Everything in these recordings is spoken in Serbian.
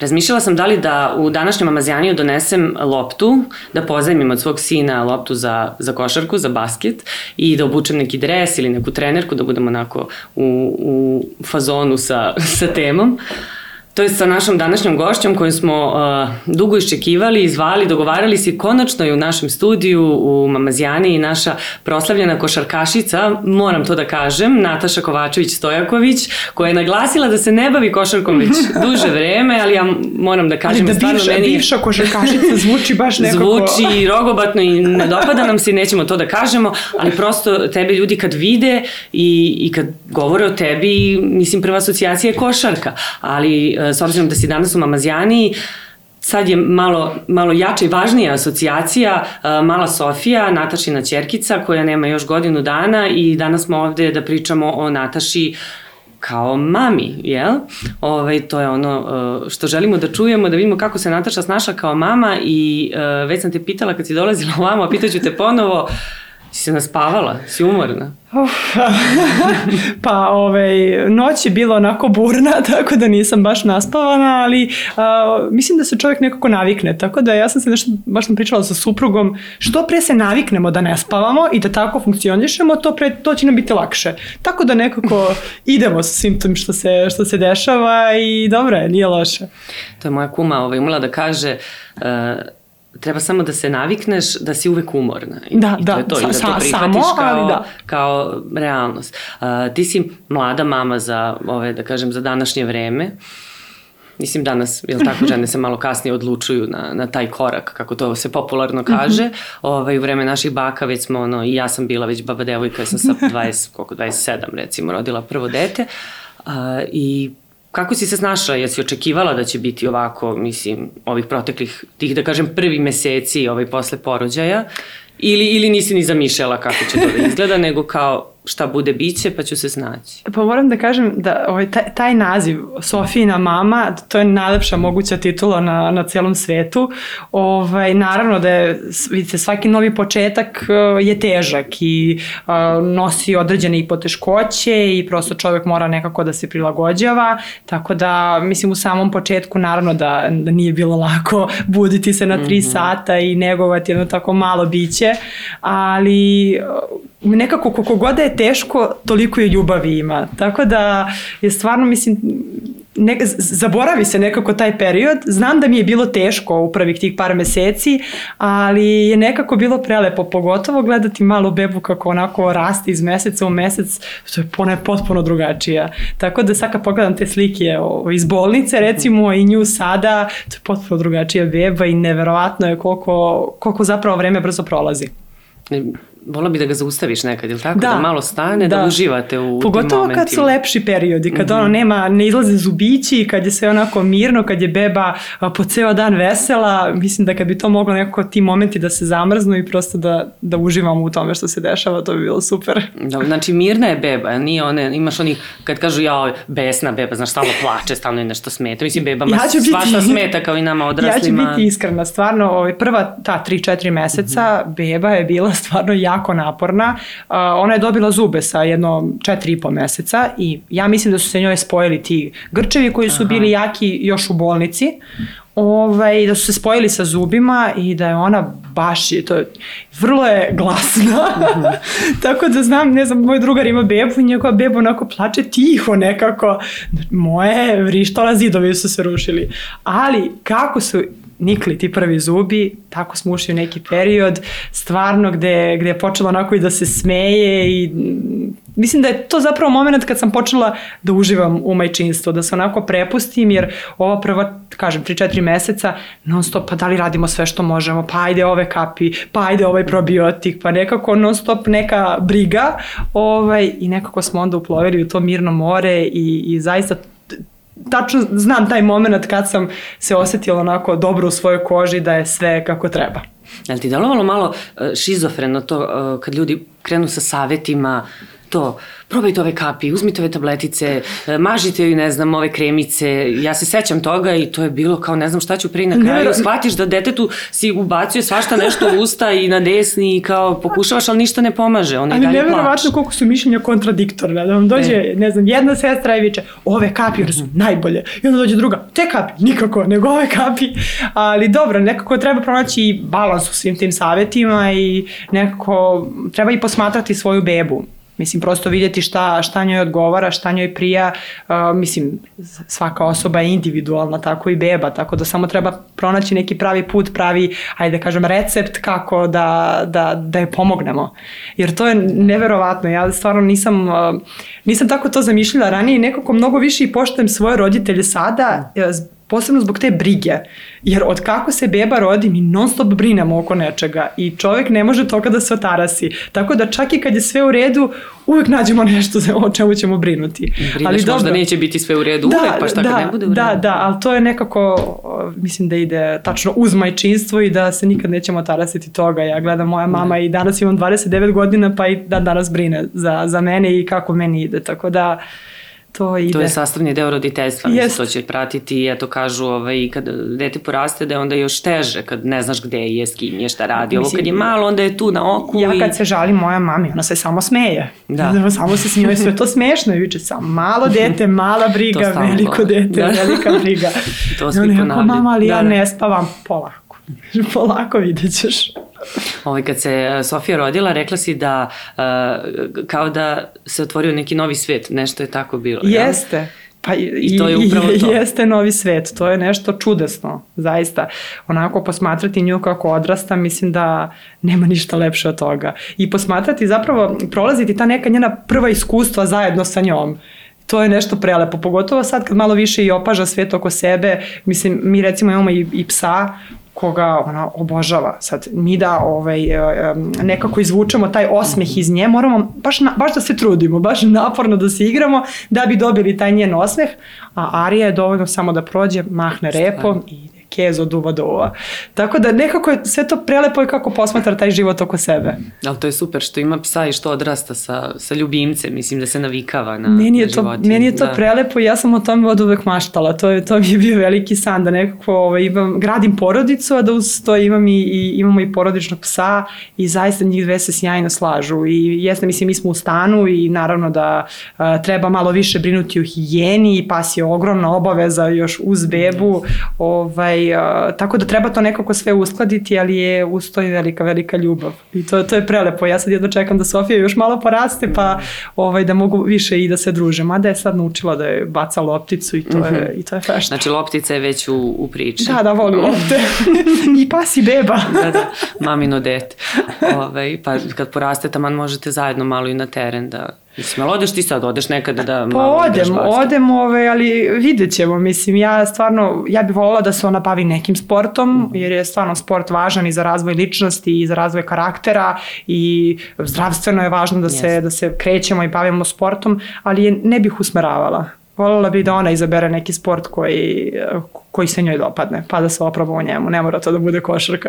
Razmišljala sam da li da u današnjem Amazijaniju donesem loptu, da pozajmim od svog sina loptu za, za košarku, za basket i da obučem neki dres ili neku trenerku, da budem onako u, u fazonu sa, sa temom. Uh, To je sa našom današnjom gošćom koju smo uh, dugo iščekivali, zvali, dogovarali se konačno je u našem studiju u Mamazijani i naša proslavljena košarkašica, moram to da kažem, Nataša Kovačević-Stojaković, koja je naglasila da se ne bavi košarkom već duže vreme, ali ja moram da kažem ali da stvarno bivša, meni... bivša košarkašica zvuči baš nekako... Zvuči rogobatno i ne dopada nam se i nećemo to da kažemo, ali prosto tebe ljudi kad vide i, i kad govore o tebi, mislim prva asocijacija je košarka, ali uh, s obzirom da si danas u Mamazijani, sad je malo, malo jača i važnija asocijacija, uh, Mala Sofija, Natašina Ćerkica, koja nema još godinu dana i danas smo ovde da pričamo o Nataši kao mami, jel? Ove, ovaj, to je ono uh, što želimo da čujemo, da vidimo kako se Nataša snaša kao mama i uh, već sam te pitala kad si dolazila ovamo, a pitaću te ponovo, si se naspavala, si umorna? Uf, pa ovaj, noć je bila onako burna, tako da nisam baš naspavana, ali a, mislim da se čovjek nekako navikne, tako da ja sam se nešto, baš sam pričala sa suprugom, što pre se naviknemo da ne spavamo i da tako funkcionišemo, to, pre, to će nam biti lakše. Tako da nekako idemo sa svim tim što se, što se dešava i dobro je, nije loše. To je moja kuma ovaj, umela da kaže uh, treba samo da se navikneš da si uvek umorna. I, da, i da, to je to, sa, i da to prihvatiš samo, kao, da. kao realnost. Uh, ti si mlada mama za, ove, da kažem, za današnje vreme. Mislim, danas, jel tako, žene se malo kasnije odlučuju na, na taj korak, kako to se popularno kaže. Mm -hmm. ovaj, u vreme naših baka već smo, ono, i ja sam bila već baba devojka, ja sam sa 20, koliko, 27 recimo, rodila prvo dete. Uh, I Kako si se snašla? Jesi očekivala da će biti ovako, mislim, ovih proteklih, tih da kažem prvi meseci ovaj, posle porođaja? Ili, ili nisi ni zamišljala kako će to da izgleda, nego kao šta bude biće, pa ću se snaći. Pa moram da kažem da ovaj, taj, taj naziv Sofijina mama, to je najlepša moguća titula na, na celom svetu. Ovaj, naravno da je, vidite, svaki novi početak uh, je težak i uh, nosi određene i poteškoće i prosto čovek mora nekako da se prilagođava, tako da mislim u samom početku naravno da, da nije bilo lako buditi se na tri mm -hmm. sata i negovati jedno tako malo biće, ali nekako koliko god da je teško, toliko je ljubavi ima. Tako da je stvarno, mislim, ne, zaboravi se nekako taj period. Znam da mi je bilo teško u prvih tih par meseci, ali je nekako bilo prelepo, pogotovo gledati malu bebu kako onako raste iz meseca u mesec, to je ona potpuno drugačija. Tako da sad kad pogledam te slike o, iz bolnice, recimo, i nju sada, to je potpuno drugačija beba i neverovatno je koliko, koliko zapravo vreme brzo prolazi Vola bi da ga zaustaviš nekad, ili tako? Da, da malo stane, da, da uživate u Pogotovo tim kad su lepši periodi, kad mm -hmm. ono nema, ne izlaze zubići, kad je sve onako mirno, kad je beba po ceo dan vesela, mislim da kad bi to moglo nekako ti momenti da se zamrznu i prosto da, da uživamo u tome što se dešava, to bi bilo super. Da, znači mirna je beba, nije one, imaš onih, kad kažu ja, besna beba, znaš, stalno plače, stalno je nešto smeta. Mislim, bebama ja biti, svašta smeta kao i nama odraslima. Ja ću biti iskrena, stvarno, ovaj, prva ta 3-4 meseca mm -hmm. beba je bila stvarno jako naporna. Uh, ona je dobila zube sa jedno četiri i po meseca i ja mislim da su se njoj spojili ti grčevi koji su Aha. bili jaki još u bolnici ovaj, da su se spojili sa zubima i da je ona baš je to vrlo je glasna tako da znam ne znam moj drugar ima bebu i njegova beba onako plače tiho nekako moje vrištala zidovi su se rušili ali kako su nikli ti prvi zubi, tako smo ušli u neki period, stvarno gde, gde je počelo onako i da se smeje i mislim da je to zapravo moment kad sam počela da uživam u majčinstvu, da se onako prepustim, jer ova prva, kažem, 3-4 meseca, non stop, pa da li radimo sve što možemo, pa ajde ove kapi, pa ajde ovaj probiotik, pa nekako non stop neka briga, ovaj, i nekako smo onda uplovili u to mirno more i, i zaista tačno znam taj moment kad sam se osetila onako dobro u svojoj koži da je sve kako treba. Je li ti delovalo malo e, šizofreno to e, kad ljudi krenu sa savetima to, probajte ove kapi, uzmite ove tabletice, e, mažite joj, ne znam, ove kremice. Ja se sećam toga i to je bilo kao, ne znam šta ću prije na kraju. Ne, Shvatiš da detetu si ubacio svašta nešto u usta i na desni i kao pokušavaš, ali ništa ne pomaže. On ali nevjerovatno koliko su mišljenja kontradiktorne. Da vam dođe, e. ne znam, jedna sestra i viče, ove kapi su najbolje. I onda dođe druga, te kapi, nikako, nego ove kapi. Ali dobro, nekako treba pronaći balans u svim tim savjetima i nekako treba i posmatrati svoju bebu. Mislim, prosto vidjeti šta, šta njoj odgovara, šta njoj prija. Uh, mislim, svaka osoba je individualna, tako i beba, tako da samo treba pronaći neki pravi put, pravi, ajde da kažem, recept kako da, da, da je pomognemo. Jer to je neverovatno. Ja stvarno nisam, uh, nisam tako to zamišljala ranije nekako mnogo više i poštujem svoje roditelje sada, uh, posebno zbog te brige. Jer od kako se beba rodi, mi non stop brinemo oko nečega i čovjek ne može toga da se otarasi. Tako da čak i kad je sve u redu, uvek nađemo nešto za o čemu ćemo brinuti. Brineš ali dobro, možda neće biti sve u redu da, uvek, pa šta da, kad ne bude u redu. Da, da, ali to je nekako, mislim da ide tačno uz majčinstvo i da se nikad nećemo tarasiti toga. Ja gledam moja mama ne. i danas imam 29 godina, pa i dan danas brine za, za mene i kako meni ide. Tako da, to ide. To je sastavni deo roditeljstva, yes. mislim, to će pratiti i eto kažu ovaj, kad dete poraste da je onda još teže kad ne znaš gde je, s kim je, šta radi. Mislim, Ovo kad je malo, onda je tu na oku. Ja kad se žalim moja mami, ona se samo smeje. Da. samo se smije, sve to smešno i viče samo malo dete, mala briga, veliko dete, da. velika briga. to svi ponavljaju. Mama, ali da, ja da. ne spavam polako. polako vidjet ćeš. Ovaj, kad se e, Sofija rodila, rekla si da uh, kao da se otvorio neki novi svet, nešto je tako bilo. Jeste. Ja? Pa i, I to je upravo to. Jeste novi svet, to je nešto čudesno, zaista. Onako posmatrati nju kako odrasta, mislim da nema ništa lepše od toga. I posmatrati zapravo, prolaziti ta neka njena prva iskustva zajedno sa njom to je nešto prelepo, pogotovo sad kad malo više i opaža svet oko sebe, mislim, mi recimo imamo i, i psa koga ona obožava. Sad, mi da ovaj, nekako izvučemo taj osmeh iz nje, moramo baš, na, baš da se trudimo, baš naporno da se igramo da bi dobili taj njen osmeh, a Arija je dovoljno samo da prođe, mahne repom i kez od uva do uva. Tako da nekako je sve to prelepo i kako posmatra taj život oko sebe. Ali to je super što ima psa i što odrasta sa, sa ljubimcem, mislim da se navikava na, meni je na to, životinje. Meni je to da. prelepo i ja sam o tome od uvek maštala. To, je, to mi je bio veliki san da nekako ovaj, imam, gradim porodicu, a da uz to imam i, i, imamo i porodičnog psa i zaista njih dve se sjajno slažu. I jesna, mislim, mi smo u stanu i naravno da a, treba malo više brinuti o higijeni i pas je ogromna obaveza još uz bebu. Ovaj, Ovaj, tako da treba to nekako sve uskladiti, ali je uz to i velika, velika ljubav. I to, to je prelepo. Ja sad jedno čekam da Sofija još malo poraste, pa ovaj, da mogu više i da se druže. Mada je sad naučila da je baca lopticu i to je, mm -hmm. i to je fešta. Znači loptica je već u, u priči. Da, da, voli lopte. I pas i beba. da, da, mamino dete. Ove, ovaj, pa kad poraste, taman možete zajedno malo i na teren da Mislim, ali odeš ti sad, odeš nekada da pa malo odem, odem, ove, ali vidjet ćemo, mislim, ja stvarno, ja bih volila da se ona bavi nekim sportom, mm. jer je stvarno sport važan i za razvoj ličnosti i za razvoj karaktera i zdravstveno je važno da, yes. se, da se krećemo i bavimo sportom, ali je ne bih usmeravala. Volela bih da ona izabere neki sport koji, koji se njoj dopadne, pa da se oproba u njemu, ne mora to da bude košarka.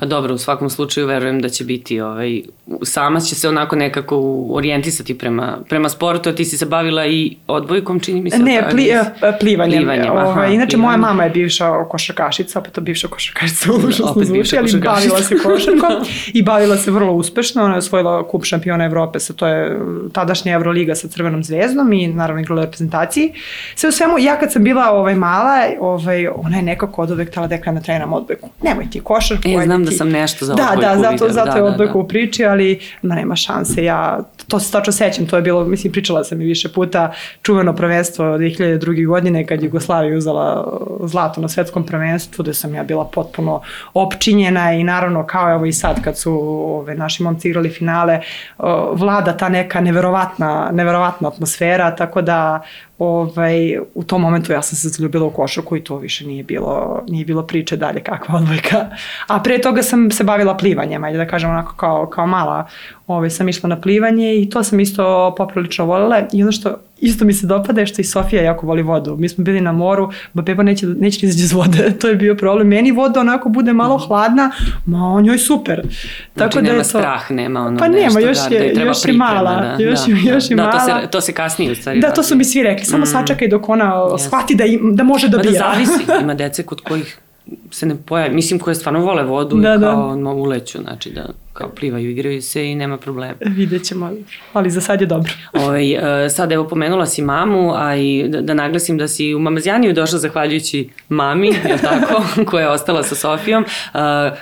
Pa dobro, u svakom slučaju verujem da će biti, ovaj, sama će se onako nekako orijentisati prema, prema sportu, a ti si se bavila i odbojkom, čini mi se? Ne, pli, eh, plivanjem. plivanjem ovaj, aha, inače, plivanjem. moja mama je bivša košarkašica, opet to bivša košarkašica, užasno zvuči, ali bavila se košarkom i bavila se vrlo uspešno, ona je osvojila kup šampiona Evrope, sa to je tadašnja Euroliga sa Crvenom zvezdom i naravno igrala reprezentaciji. Sve u svemu, ja kad sam bila ovaj, mala, ovaj, ona je nekako od uvek tala da na trenam odbojku. Nemoj ti košarku. E, znam da ti... da sam nešto za da, odbojku Da, zato, vidio. zato da, je da, odbojku da, da. u priči, ali ma nema šanse. Ja to se tačno sećam, to je bilo, mislim, pričala sam i više puta, čuveno prvenstvo 2002. godine kad Jugoslavija uzela zlato na svetskom prvenstvu, gde sam ja bila potpuno opčinjena i naravno kao evo i sad kad su ove, naši momci igrali finale, vlada ta neka neverovatna, neverovatna atmosfera, tako da ovaj, u tom momentu ja sam se zaljubila u košarku i to više nije bilo, nije bilo priče dalje kakva odbojka. A pre toga sam se bavila plivanjem, ajde da kažem onako kao, kao mala ovaj, sam išla na plivanje i to sam isto poprilično voljela i ono što isto mi se dopada je što i Sofija jako voli vodu. Mi smo bili na moru, ba beba neće, neće izaći iz vode, to je bio problem. Meni voda onako bude malo Mhm. hladna, ma on njoj super. Znači, da nema je to, strah, nema ono Pa nešto nema, još da, je- da je treba još je priprema, mala, da, još da, je- još da, je da, to mala. se, to se kasnije u stvari Da, to su mi svi rekli, samo sačekaj dok ona Yes. shvati da, im, da može da Pa da bira. zavisi, ima dece kod kojih se ne pojavi, mislim koje stvarno vole vodu Da, i da. kao odmah uleću, znači da kao plivaju, igraju se i nema problema. Vidjet ćemo, ali za sad je dobro. Ovaj, e, sad evo pomenula si mamu, a i da, da naglasim da si u Mamazjaniju došla zahvaljujući mami, je tako, koja je ostala sa Sofijom. E,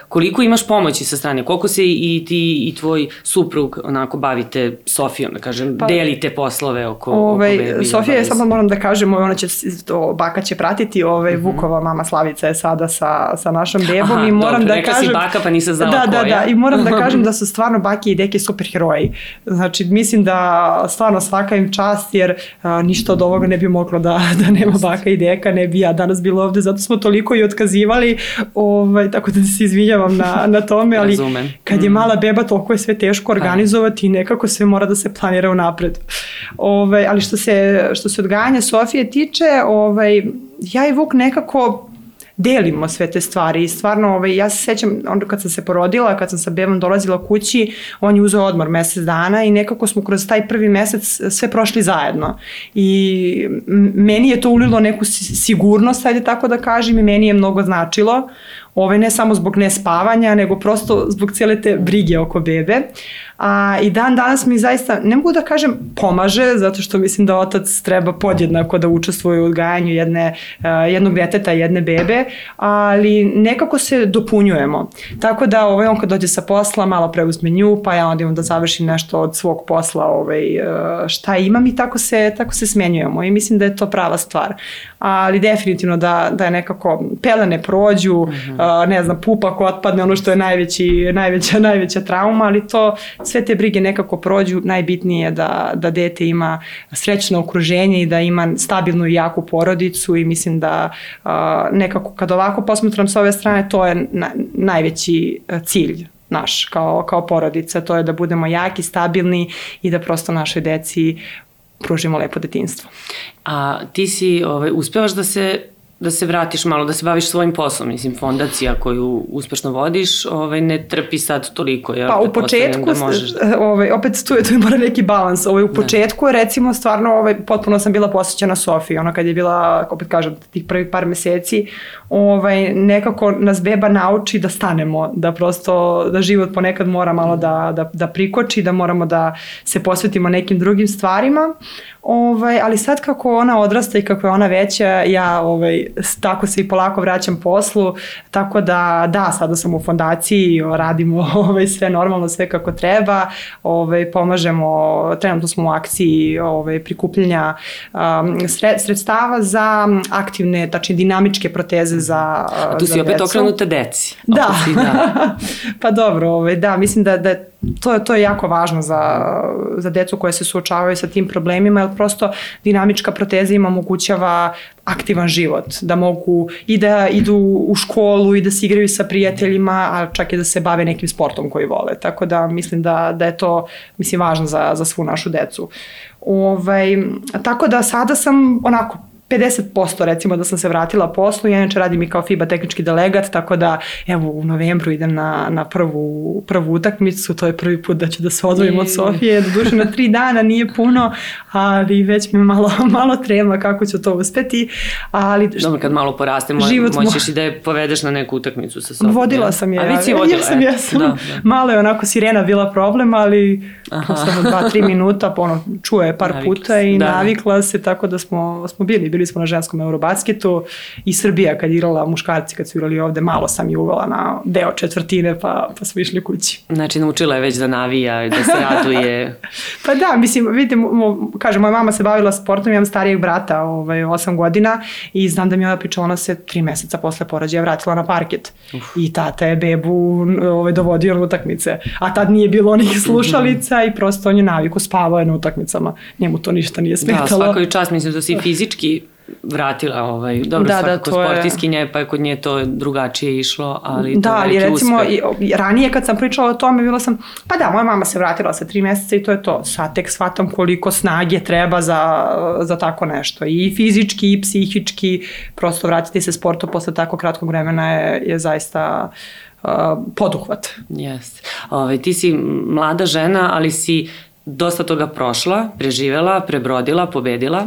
koliko imaš pomoći sa strane? Koliko se i ti i tvoj suprug onako bavite Sofijom, da kažem, pa, delite poslove oko, Ovaj, oko bebi? Sofija je, samo moram da kažem, ona će, to, baka će pratiti, ovaj, Vukova mama Slavica je sada sa, sa našom bebom Aha, i moram dobro, da rekla si kažem... baka, pa nisam znala da, da, koja. da, i moram da kažem da su stvarno bake i deke super heroji. Znači, mislim da stvarno svaka im čast, jer a, ništa od ovoga ne bi moglo da, da nema baka i deka, ne bi ja danas bila ovde, zato smo toliko i otkazivali, ovaj, tako da se izvinjavam na, na tome, ali Razumem. kad je Mm. mala beba, toliko je sve teško organizovati i nekako sve mora da se planira unapred. Ovaj, ali što se, što se odgajanja Sofije tiče, ovaj, ja i Vuk nekako delimo sve te stvari. I stvarno ovaj, ja se sećam onda kad sam se porodila, kad sam sa bebom dolazila kući, on je uzeo odmor mesec dana i nekako smo kroz taj prvi mesec sve prošli zajedno. I meni je to ulilo neku si- sigurnost, ajde tako da kažem i meni je mnogo značilo. Ove, ne samo zbog nespavanja, nego prosto zbog cijele te brige oko bebe. A, I dan danas mi zaista, ne mogu da kažem pomaže, zato što mislim da otac treba podjednako da učestvuje u odgajanju jedne, uh, jednog deteta, jedne bebe, ali nekako se dopunjujemo. Tako da ovaj, on kad dođe sa posla, malo preuzme nju, pa ja onda imam da završim nešto od svog posla ovaj, uh, šta imam i tako se, tako se smenjujemo i mislim da je to prava stvar. Ali definitivno da, da je nekako pelene prođu, uh -huh. uh, ne znam, pupak otpadne, ono što je najveći, najveća, najveća trauma, ali to sve te brige nekako prođu, najbitnije je da, da dete ima srećno okruženje i da ima stabilnu i jaku porodicu i mislim da uh, nekako kad ovako posmatram sa ove strane, to je na, najveći cilj naš kao, kao porodica, to je da budemo jaki, stabilni i da prosto našoj deci pružimo lepo detinstvo. A ti si, ovaj, uspevaš da se da se vratiš malo, da se baviš svojim poslom, mislim, fondacija koju uspešno vodiš, ovaj, ne trpi sad toliko, ja Pa u početku, da možeš... ovaj, opet tu je, tu je mora neki balans, ovaj, u početku je recimo stvarno, ovaj, potpuno sam bila posvećena Sofiji, ona kad je bila, opet kažem, tih prvih par meseci, ovaj, nekako nas beba nauči da stanemo, da prosto, da život ponekad mora malo da, da, da prikoči, da moramo da se posvetimo nekim drugim stvarima, ovaj, ali sad kako ona odrasta i kako je ona veća, ja ovaj, tako se i polako vraćam poslu, tako da da, sada sam u fondaciji, radimo ovaj, sve normalno, sve kako treba, ovaj, pomažemo, trenutno smo u akciji ovaj, prikupljanja um, sred, sredstava za aktivne, tačni dinamičke proteze za A tu si za opet decu. okrenuta deci. Da. Si, da. pa dobro, ovaj, da, mislim da, da to, to je jako važno za, za decu koje se suočavaju sa tim problemima, jer prosto dinamička proteza im omogućava aktivan život, da mogu i da idu u školu i da se igraju sa prijateljima, a čak i da se bave nekim sportom koji vole. Tako da mislim da, da je to mislim, važno za, za svu našu decu. Ovaj, tako da sada sam onako 50% recimo da sam se vratila poslu, ja inače radim i kao FIBA tehnički delegat, tako da evo u novembru idem na, na prvu, prvu utakmicu, to je prvi put da ću da se odvojim od Sofije, do duše na tri dana nije puno, ali već mi malo, malo trema kako ću to uspeti. Ali, Dobro, kad malo poraste, mo Život mo- moćeš i da je povedeš na neku utakmicu sa sobom. Vodila sam je. A već si ja, vodila, jesam, e, jesam. Da, da. Malo je onako sirena bila problem, ali Aha. samo dva, tri minuta, pa ono, čuje par Navikla puta se, i da, da. navikla se, tako da smo, smo bili. Bili smo na ženskom eurobasketu i Srbija kad igrala muškarci, kad su igrali ovde, malo sam je uvela na deo četvrtine, pa, pa smo išli kući. Znači, naučila je već da navija i da se raduje. Pa da, mislim, vidite, mo, kažem, moja mama se bavila sportom, imam starijeg brata, ovaj, 8 godina i znam da mi ona pričala, ona se tri meseca posle porođaja vratila na parket. Uf. I tata je bebu ovaj, dovodio na utakmice. A tad nije bilo onih slušalica i prosto on je naviku, spavao je na utakmicama. Njemu to ništa nije da, smetalo. svaka je čast, mislim da si fizički vratila ovaj, dobro Da, da, svakako je- sportiskinja, pa je kod nje to drugačije išlo, ali to Da, je ali recimo uspeh. i, ranije kad sam pričala o tome, bila sam, pa da, moja mama se vratila sa tri meseca i to je to. Sad tek shvatam koliko snage treba za, za tako nešto. I fizički i psihički, prosto vratiti se sportu posle tako kratkog vremena je, je zaista uh, poduhvat. Jeste. Ove, ti si mlada žena, ali si dosta toga prošla, preživela, prebrodila, pobedila.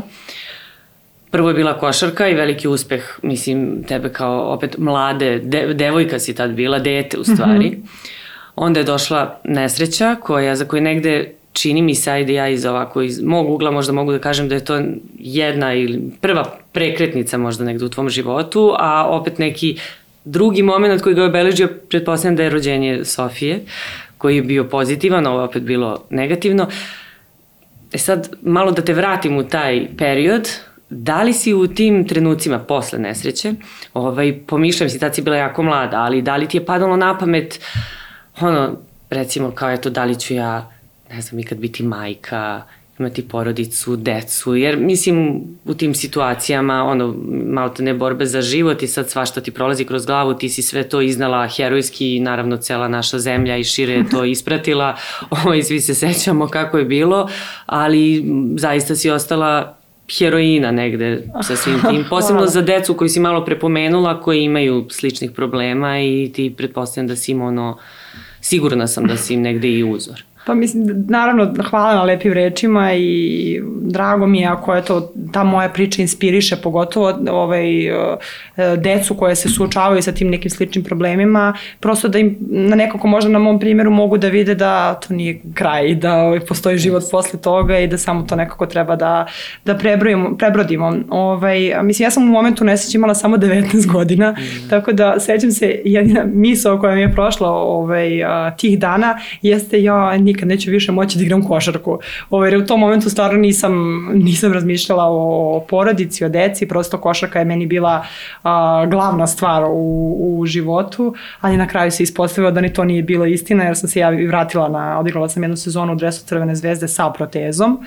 Prvo je bila košarka i veliki uspeh, mislim, tebe kao opet mlade, de, devojka si tad bila, dete u stvari. Mm -hmm. Onda je došla nesreća koja, za koju negde čini mi se, ajde ja iz ovako, iz mog ugla možda mogu da kažem da je to jedna ili prva prekretnica možda negde u tvom životu, a opet neki drugi moment koji ga je obeležio, pretpostavljam da je rođenje Sofije, koji je bio pozitivan, ovo je opet bilo negativno. E sad, malo da te vratim u taj period, da li si u tim trenucima posle nesreće, ovaj, pomišljam si, tad si bila jako mlada, ali da li ti je padalo na pamet, ono, recimo, kao eto, da li ću ja, ne znam, ikad biti majka, imati porodicu, decu, jer mislim u tim situacijama, ono, malo te ne borbe za život i sad svašta ti prolazi kroz glavu, ti si sve to iznala herojski i naravno cela naša zemlja i šire je to ispratila, ovaj, svi se sećamo kako je bilo, ali zaista si ostala heroina negde sa svim tim, posebno za decu koju si malo prepomenula, koji imaju sličnih problema i ti pretpostavljam da si im ono, sigurna sam da si im negde i uzor. Pa mislim, naravno, hvala na lepim rečima i drago mi je ako je to, ta moja priča inspiriše pogotovo ovaj, decu koje se suočavaju sa tim nekim sličnim problemima, prosto da im na nekako možda na mom primjeru mogu da vide da to nije kraj i da ovaj, postoji život posle toga i da samo to nekako treba da, da prebrojimo, prebrodimo. Ovaj, mislim, ja sam u momentu nesreći imala samo 19 godina, mm. tako da sećam se jedina misao koja mi je prošla ovaj, tih dana jeste ja nikad neću više moći da igram košarku. Ovaj, jer u tom momentu stvarno nisam, nisam razmišljala o porodici, o deci, prosto košarka je meni bila a, glavna stvar u, u životu, ali na kraju se ispostavilo da ni to nije bilo istina, jer sam se ja vratila na, odigrala sam jednu sezonu u dresu Crvene zvezde sa protezom.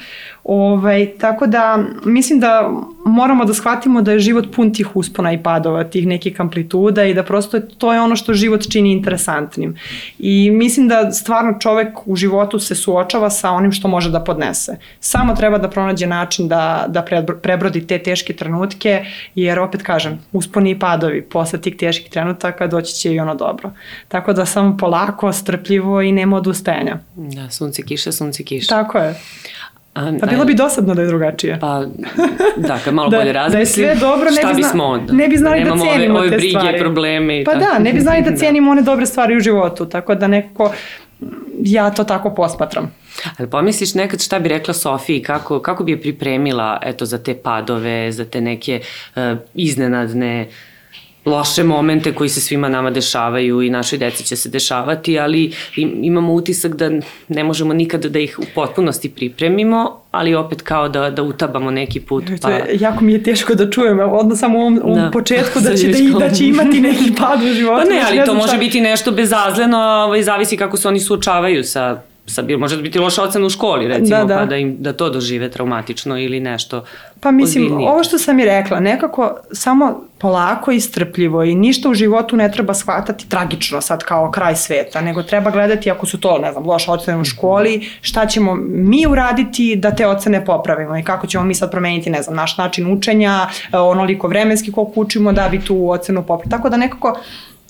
Ovaj, tako da mislim da moramo da shvatimo da je život pun tih uspona i padova, tih nekih amplituda i da prosto to je ono što život čini interesantnim. I mislim da stvarno čovek u životu se suočava sa onim što može da podnese. Samo treba da pronađe način da, da prebrodi te teške trenutke, jer opet kažem, usponi i padovi, posle tih teških trenutaka doći će i ono dobro. Tako da samo polako, strpljivo i nema odustajanja. Da, sunce kiša, sunce kiša. Tako je. A, pa bilo bi dosadno da je drugačije. Pa, da, kad malo da, bolje razmislim, da je sve dobro, ne šta bi, zna, bismo onda? ne bi znali da, da cenimo ove, ove te brige, stvari. probleme i Pa tako. da, ne bi znali da cenimo one dobre stvari u životu, tako da nekako ja to tako posmatram. Ali pomisliš nekad šta bi rekla Sofiji, kako, kako bi je pripremila eto, za te padove, za te neke uh, iznenadne loše momente koji se svima nama dešavaju i našoj deci će se dešavati, ali imamo utisak da ne možemo nikada da ih u potpunosti pripremimo, ali opet kao da, da utabamo neki put. Pa... To je, jako mi je teško da čujem, odno samo u ovom, ovom Da. početku da će, da, i- da će imati neki pad u životu. Pa ne, ali to znam može šta- biti nešto bezazleno, ovaj, zavisi kako se oni suočavaju sa sa bil, može biti loša ocena u školi recimo, Da, da. pa da, im, da to dožive traumatično ili nešto Pa mislim, ozbiljnije. ovo što sam i rekla, nekako samo polako i strpljivo i ništa u životu ne treba shvatati tragično sad kao kraj sveta, nego treba gledati ako su to, ne znam, loše ocene u školi, šta ćemo mi uraditi da te ocene popravimo i kako ćemo mi sad promeniti, ne znam, naš način učenja, e, onoliko vremenski koliko učimo da bi tu ocenu popravili. Tako da nekako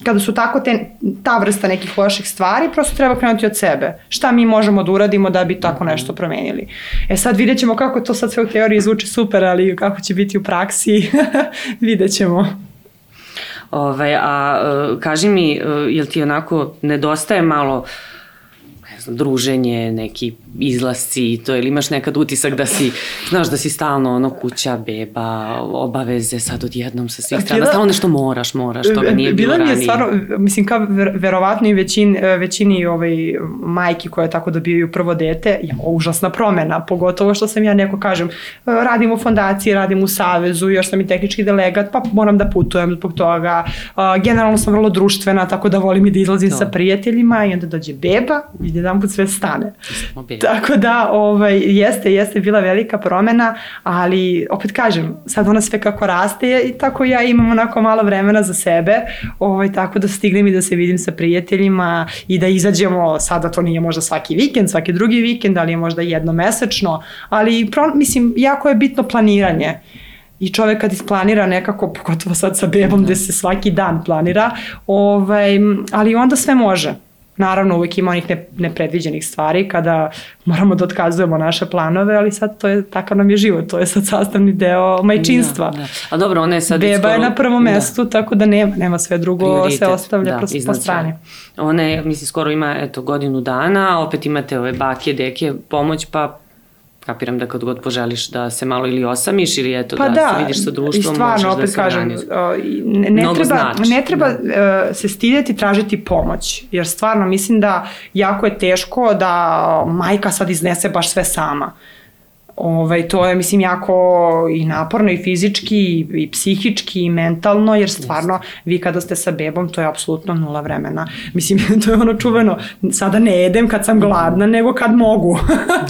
kada su tako te, ta vrsta nekih loših stvari, prosto treba krenuti od sebe. Šta mi možemo da uradimo da bi tako nešto promenili. E sad vidjet ćemo kako to sad sve u teoriji zvuči super, ali kako će biti u praksi, vidjet ćemo. Ovaj, a e, kaži mi, e, jel ti onako nedostaje malo ne znam, druženje, neki izlasci i to, ili imaš nekad utisak da si, znaš da si stalno ono kuća, beba, obaveze sad odjednom sa svih strana, Bila- stalno nešto moraš, moraš, toga nije bilo Bila mi je ranije. stvarno, mislim, kao ver, verovatno i većin, većini ovaj, majki koje tako dobijaju prvo dete, je užasna promena, pogotovo što sam ja neko kažem, radim u fondaciji, radim u savezu, još sam i tehnički delegat, pa moram da putujem zbog toga. Generalno sam vrlo društvena, tako da volim i da izlazim To. sa prijateljima i onda dođe beba, ide da jedan put sve stane. Tako da, ovaj, jeste, jeste bila velika promena, ali opet kažem, sad ona sve kako raste i tako ja imam onako malo vremena za sebe, ovaj, tako da stignem i da se vidim sa prijateljima i da izađemo, sada to nije možda svaki vikend, svaki drugi vikend, ali je možda jednomesečno, ali pro, mislim, jako je bitno planiranje i čovek kad isplanira nekako, pogotovo sad sa bebom gde se svaki dan planira, ovaj, ali onda sve može. Naravno, uvek ima onih ne, nepredviđenih stvari kada moramo da otkazujemo naše planove, ali sad to je, takav nam je život, to je sad sastavni deo majčinstva. Da, da. A dobro, ona je sad... Beba skoro... je na prvom mestu, da. tako da nema, nema sve drugo, Prioritet, se ostavlja da, po, po strani. Ona je, mislim, skoro ima, eto, godinu dana, opet imate ove bake, deke, pomoć, pa kapiram da kad god poželiš da se malo ili osamiš ili eto pa da, da se vidiš sa društvom, i stvarno, da opet se kažem, ne, ne treba, znači, ne treba da. se stidjeti tražiti pomoć, jer stvarno mislim da jako je teško da majka sad iznese baš sve sama. Ovaj, to je, mislim, jako i naporno i fizički i, i psihički i mentalno, jer stvarno vi kada ste sa bebom, to je apsolutno nula vremena. Mislim, to je ono čuveno, sada ne jedem kad sam gladna, nego kad mogu.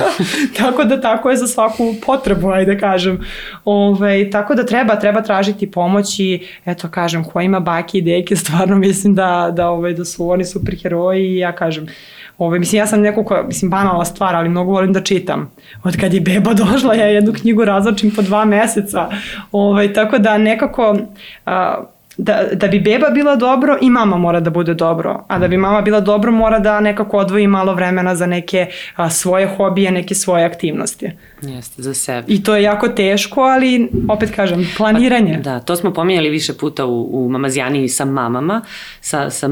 tako da tako je za svaku potrebu, ajde kažem. Ovaj, tako da treba, treba tražiti pomoć i, eto, kažem, ko ima baki i deke, stvarno mislim da, da, ovaj, da su oni super heroji i ja kažem, Ove, mislim, ja sam neko ko, mislim, banalna stvar, ali mnogo volim da čitam. Od kad je beba došla, ja jednu knjigu razlačim po dva meseca. Ove, tako da nekako, a, da, da bi beba bila dobro i mama mora da bude dobro. A da bi mama bila dobro mora da nekako odvoji malo vremena za neke a, svoje hobije, neke svoje aktivnosti. Jeste, za sebe. I to je jako teško, ali opet kažem, planiranje. Da, to smo pominjali više puta u, u Mamazijani sa mamama, sa, sa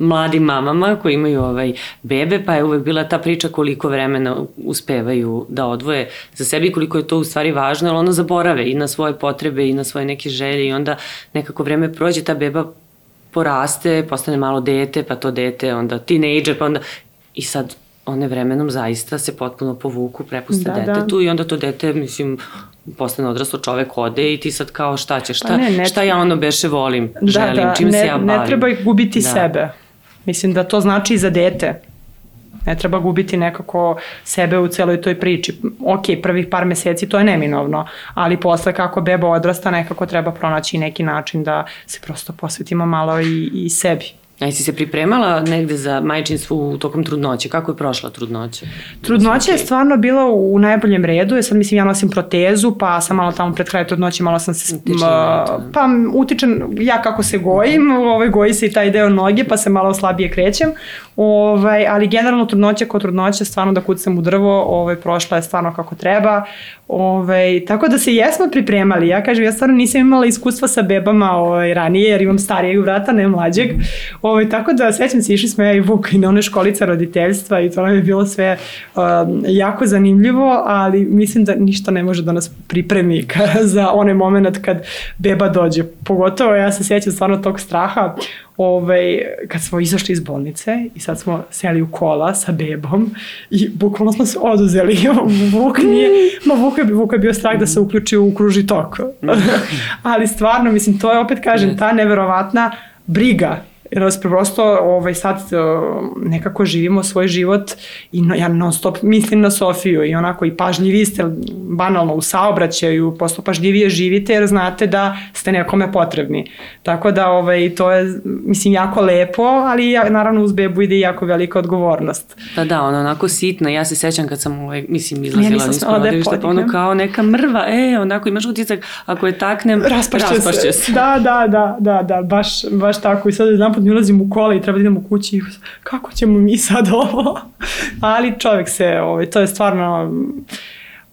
mladim mamama koji imaju ovaj bebe, pa je uvek bila ta priča koliko vremena uspevaju da odvoje za sebe i koliko je to u stvari važno, jer ono zaborave i na svoje potrebe i na svoje neke želje i onda nekako vreme prođe, ta beba poraste, postane malo dete, pa to dete, onda tinejdžer, pa onda i sad one vremenom zaista se potpuno povuku, prepuste da, detetu da. i onda to dete, mislim, postane odraslo čovek ode i ti sad kao šta će, šta, pa ne, ne, šta ja ono beše volim, da, želim, da, čim ne, se ja bavim. Ne treba gubiti da. sebe. Mislim da to znači i za dete. Ne treba gubiti nekako sebe u celoj toj priči. Ok, prvih par meseci to je neminovno, ali posle kako beba odrasta nekako treba pronaći neki način da se prosto posvetimo malo i, i sebi. A jesi se pripremala negde za majčinstvo tokom trudnoće? Kako je prošla trudnoća? Trudnoća je stvarno bila u najboljem redu. Ja sad mislim ja nosim protezu, pa sam malo tamo pred kraj trudnoće malo sam se... Utičen, pa utičen, ja kako se gojim, ovaj, goji se i taj deo noge, pa se malo slabije krećem. Ovaj, ali generalno trudnoća kod trudnoća, stvarno da kucam u drvo, ovaj, prošla je stvarno kako treba. Ovaj, tako da se jesmo pripremali. Ja kažem, ja stvarno nisam imala iskustva sa bebama ovaj, ranije, jer imam starijeg vrata, ne mlađeg. Ovaj, tako da sećam se, išli smo ja i Vuk i na one školice roditeljstva i to nam je bilo sve um, jako zanimljivo, ali mislim da ništa ne može da nas pripremi za onaj moment kad beba dođe. Pogotovo ja se sjećam stvarno tog straha ovaj, kad smo izašli iz bolnice i sad smo seli u kola sa bebom i bukvalno smo se oduzeli. Vuk nije, ma Vuk je, Vuk je bio strah da se uključi u kruži tok. Ali stvarno, mislim, to je opet kažem, ta neverovatna briga jer vas prosto ovaj, sad nekako živimo svoj život i no, ja non stop mislim na Sofiju i onako i pažljivi ste banalno u saobraćaju, posto pažljivije živite jer znate da ste nekome potrebni. Tako da ovaj, to je mislim jako lepo, ali ja, naravno uz bebu ide jako velika odgovornost. Pa da, ono onako sitna, ja se sećam kad sam ovaj, mislim izlazila ja iz porodilišta, pa ono kao neka mrva, e, onako imaš utisak ako je taknem, raspašće, raspašće se. se. Da, da, da, da, da, baš, baš tako i sad jedan put mi ulazim u kola i treba da idem u kući i kako ćemo mi sad ovo? Ali čovjek se, ovaj, to je stvarno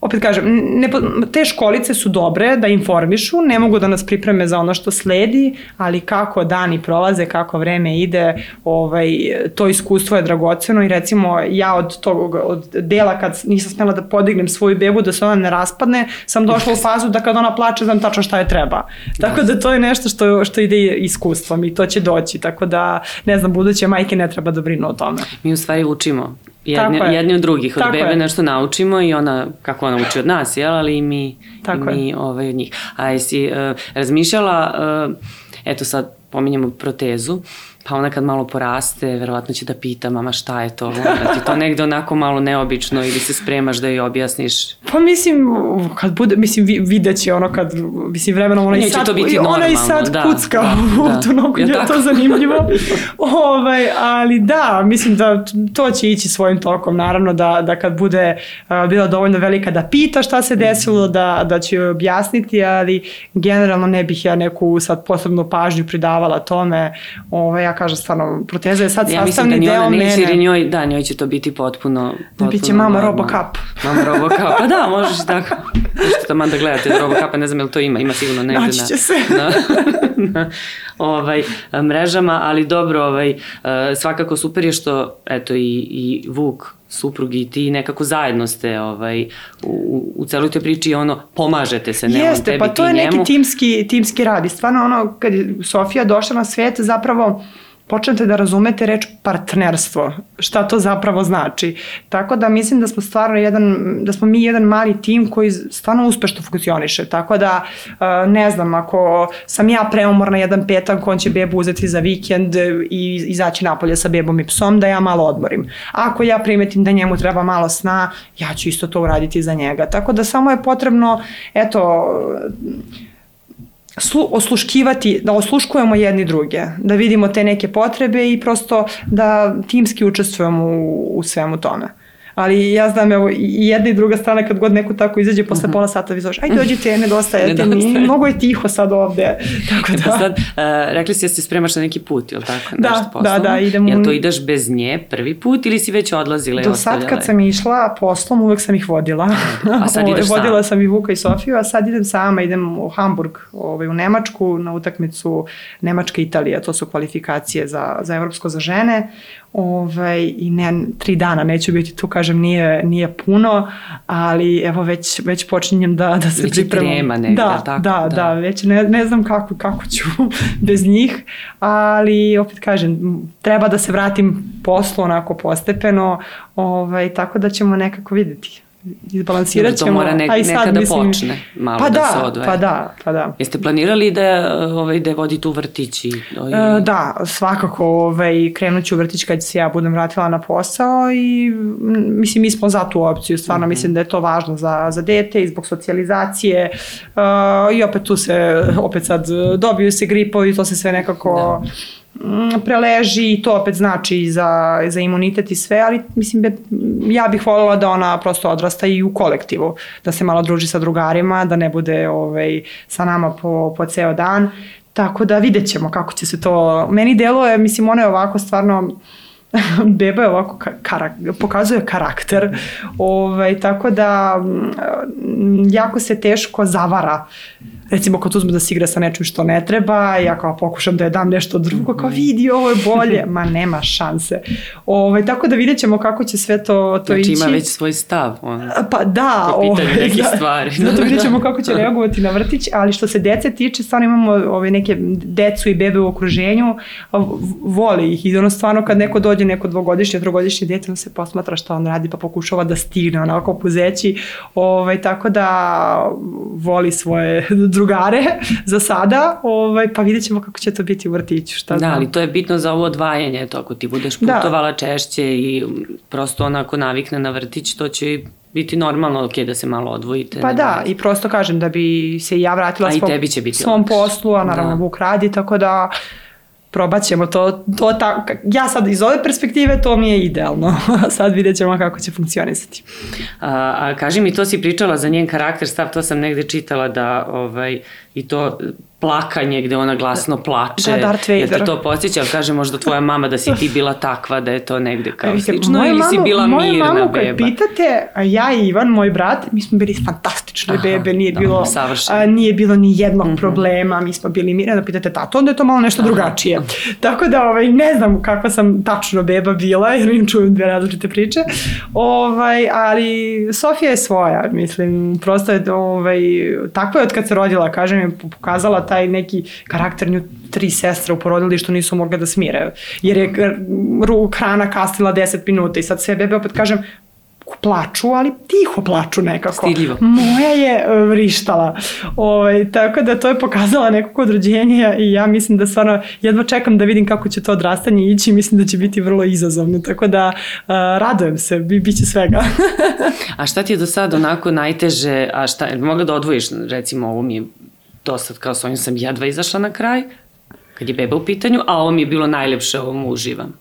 opet kažem, ne, te školice su dobre da informišu, ne mogu da nas pripreme za ono što sledi, ali kako dani prolaze, kako vreme ide, ovaj, to iskustvo je dragoceno i recimo ja od tog od dela kad nisam smela da podignem svoju bebu da se ona ne raspadne, sam došla u fazu da kad ona plače znam tačno šta je treba. Tako da to je nešto što, što ide iskustvom i to će doći, tako da ne znam, buduće majke ne treba da brinu o tome. Mi u stvari učimo jedni, jedni od drugih. Od Tako bebe je. nešto naučimo i ona, kako ona uči od nas, jel? ali i mi, Tako i mi ovaj, od njih. A jesi uh, razmišljala, uh, eto sad pominjamo protezu, pa ona kad malo poraste, verovatno će da pita mama šta je to, da ti to negde onako malo neobično ili se spremaš da joj objasniš. Pa mislim, kad bude, mislim, vidjet će ono kad, mislim, vremenom ona i sad, to biti normalno, ona i sad da, kucka da, u da. tu nogu, je tako? to zanimljivo. ovaj, ali da, mislim da to će ići svojim tokom, naravno da, da kad bude uh, bila dovoljno velika da pita šta se desilo, da, da će joj objasniti, ali generalno ne bih ja neku sad posebnu pažnju pridavala tome. Ovaj, ja kažem stvarno, proteza je sad Ja mislim sastavni da deo ona neće, jer i mene. njoj, da, njoj će to biti potpuno... potpuno Biće mama. Robocop. Mama Robocop, pa da, možeš tako. Možete tamo da gledate Robocopa, ne znam je li to ima, ima sigurno negde Naći na, će se. na, na ovaj, mrežama, ali dobro, ovaj, eh, svakako super je što, eto, i, i Vuk, suprug i ti nekako zajedno ste ovaj, u, u celoj toj priči ono, pomažete se, ne on Jeste, tebi, pa to je njemu. neki timski, timski rad i stvarno ono kad je Sofija došla na svet zapravo počnete da razumete reč partnerstvo, šta to zapravo znači. Tako da mislim da smo stvarno jedan, da smo mi jedan mali tim koji stvarno uspešno funkcioniše. Tako da, uh, ne znam, ako sam ja preumorna jedan petak, on će bebu uzeti za vikend i izaći napolje sa bebom i psom da ja malo odmorim. Ako ja primetim da njemu treba malo sna, ja ću isto to uraditi za njega. Tako da samo je potrebno, eto, slu, osluškivati, da osluškujemo jedni druge, da vidimo te neke potrebe i prosto da timski učestvujemo u, u svemu tome. Ali ja znam, evo, i jedna i druga strana kad god neko tako izađe posle uh -huh. pola sata vi zoveš, aj dođite, nedostajete mi, mnogo je tiho sad ovde. Tako Pa da, sad, uh, rekli si da se spremaš na neki put, je li tako? Da, Nešto da, poslovno? da, idem- Jel to ideš bez nje prvi put ili si već odlazila i do sad ostavljala? kad sam išla poslom, uvek sam ih vodila. A sad ideš Vodila sama? sam i Vuka i Sofiju, a sad idem sama, idem u Hamburg, ovaj, u Nemačku, na utakmicu Nemačka i Italija, to su kvalifikacije za, za evropsko za žene. Ovaj, I ne, tri dana neću biti tu, kažem, nije, nije puno, ali evo već, već počinjem da, da se Već pripremam. trema negde, da, tako? da, Da. da, već ne, ne znam kako, kako ću bez njih, ali opet kažem, treba da se vratim poslu onako postepeno, ovaj, tako da ćemo nekako videti. Izbalansirat Dobro, to ćemo. mora nek- a i sad nekada mislim- počne malo pa da da, se odvoje. Pa da, pa da. Jeste planirali da, ovaj, da vodite u vrtić i... i... E, da, svakako ovaj, krenut ću u vrtić kad se ja budem vratila na posao i m, mislim mi smo za tu opciju, stvarno Mhm. mislim da je to važno za, za dete i zbog socijalizacije e, i opet tu se, opet sad dobiju se gripovi, to se sve nekako da. Preleži i to opet znači i za, za imunitet i sve, ali mislim be, ja bih voljela da ona prosto odrasta i u kolektivu, da se malo druži sa drugarima, da ne bude ovaj, sa nama po, po ceo dan. Tako da vidjet ćemo kako će se to... Meni deluje, mislim, ona je ovako stvarno beba je ovako ka- karak, pokazuje karakter ovaj, tako da mm, jako se teško zavara recimo kad uzme da se igra sa nečim što ne treba ja kao pokušam da je dam nešto drugo kao vidi ovo je bolje ma nema šanse ovaj, tako da vidjet ćemo kako će sve to, to znači ići ima već svoj stav. On. Pa da, Po pitanju ovaj, nekih da, stvari. Zato vidjet ćemo kako će reagovati na vrtić, ali što se dece tiče, stvarno imamo ove neke decu i bebe u okruženju, voli ih i ono stvarno kad neko dođe, neko dvogodišnje, trogodišnje dete, on se posmatra šta on radi pa pokušava da stigne onako puzeći, ovaj, tako da voli svoje drugare za sada, ovaj, pa vidjet ćemo kako će to biti u vrtiću, šta Da, znam. ali to je bitno za ovo odvajanje, to ako ti budeš Da. putovala češće i prosto onako navikne na vrtić, to će biti normalno ok da se malo odvojite. Pa da, i prosto kažem da bi se i ja vratila svom, svom poslu, a naravno Da. Vuk radi, tako da probat ćemo to, to ta, ja sad iz ove perspektive to mi je idealno, sad vidjet ćemo kako će funkcionisati. A, a kaži mi, to si pričala za njen karakter, stav, to sam negde čitala da ovaj, i to plakanje gde ona glasno plače. Da, Darth Jel te Vader. to posjeća, ali kaže možda tvoja mama da si ti bila takva, da je to negde kao Vidite, slično moju ili si mamu- bila moju mirna mamu beba? pitate, a ja i Ivan, moj brat, mi smo bili fantastične Aha, bebe, nije da, bilo, a, nije bilo ni jednog mm -hmm. problema, mi smo bili mirne, da pitate tato, onda je to malo nešto drugačije. Tako da, ovaj, ne znam kakva sam tačno beba bila, jer im čujem dve različite priče, ovaj, ali Sofija je svoja, mislim, prosto je, ovaj, takva je od kad se rodila, kažem, je pokazala taj neki karakter nju tri sestre u porodilištu nisu mogle da smire, jer je hrana kasnila 10 minuta i sad sve bebe opet kažem, plaču, ali tiho plaču nekako. Stidljivo. Moja je e, vrištala. Ovaj, tako da to je pokazala nekako od rođenja i ja mislim da stvarno jedva čekam da vidim kako će to odrastanje ići, mislim da će biti vrlo izazovno, tako da uh, radujem se, bi, bit će svega. a šta ti je do sada onako najteže, a šta, mogla da odvojiš, recimo ovo mi je do sad kao s ovim sam jedva izašla na kraj, kad je beba u pitanju, a ovo mi je bilo najlepše, ovo mu uživam.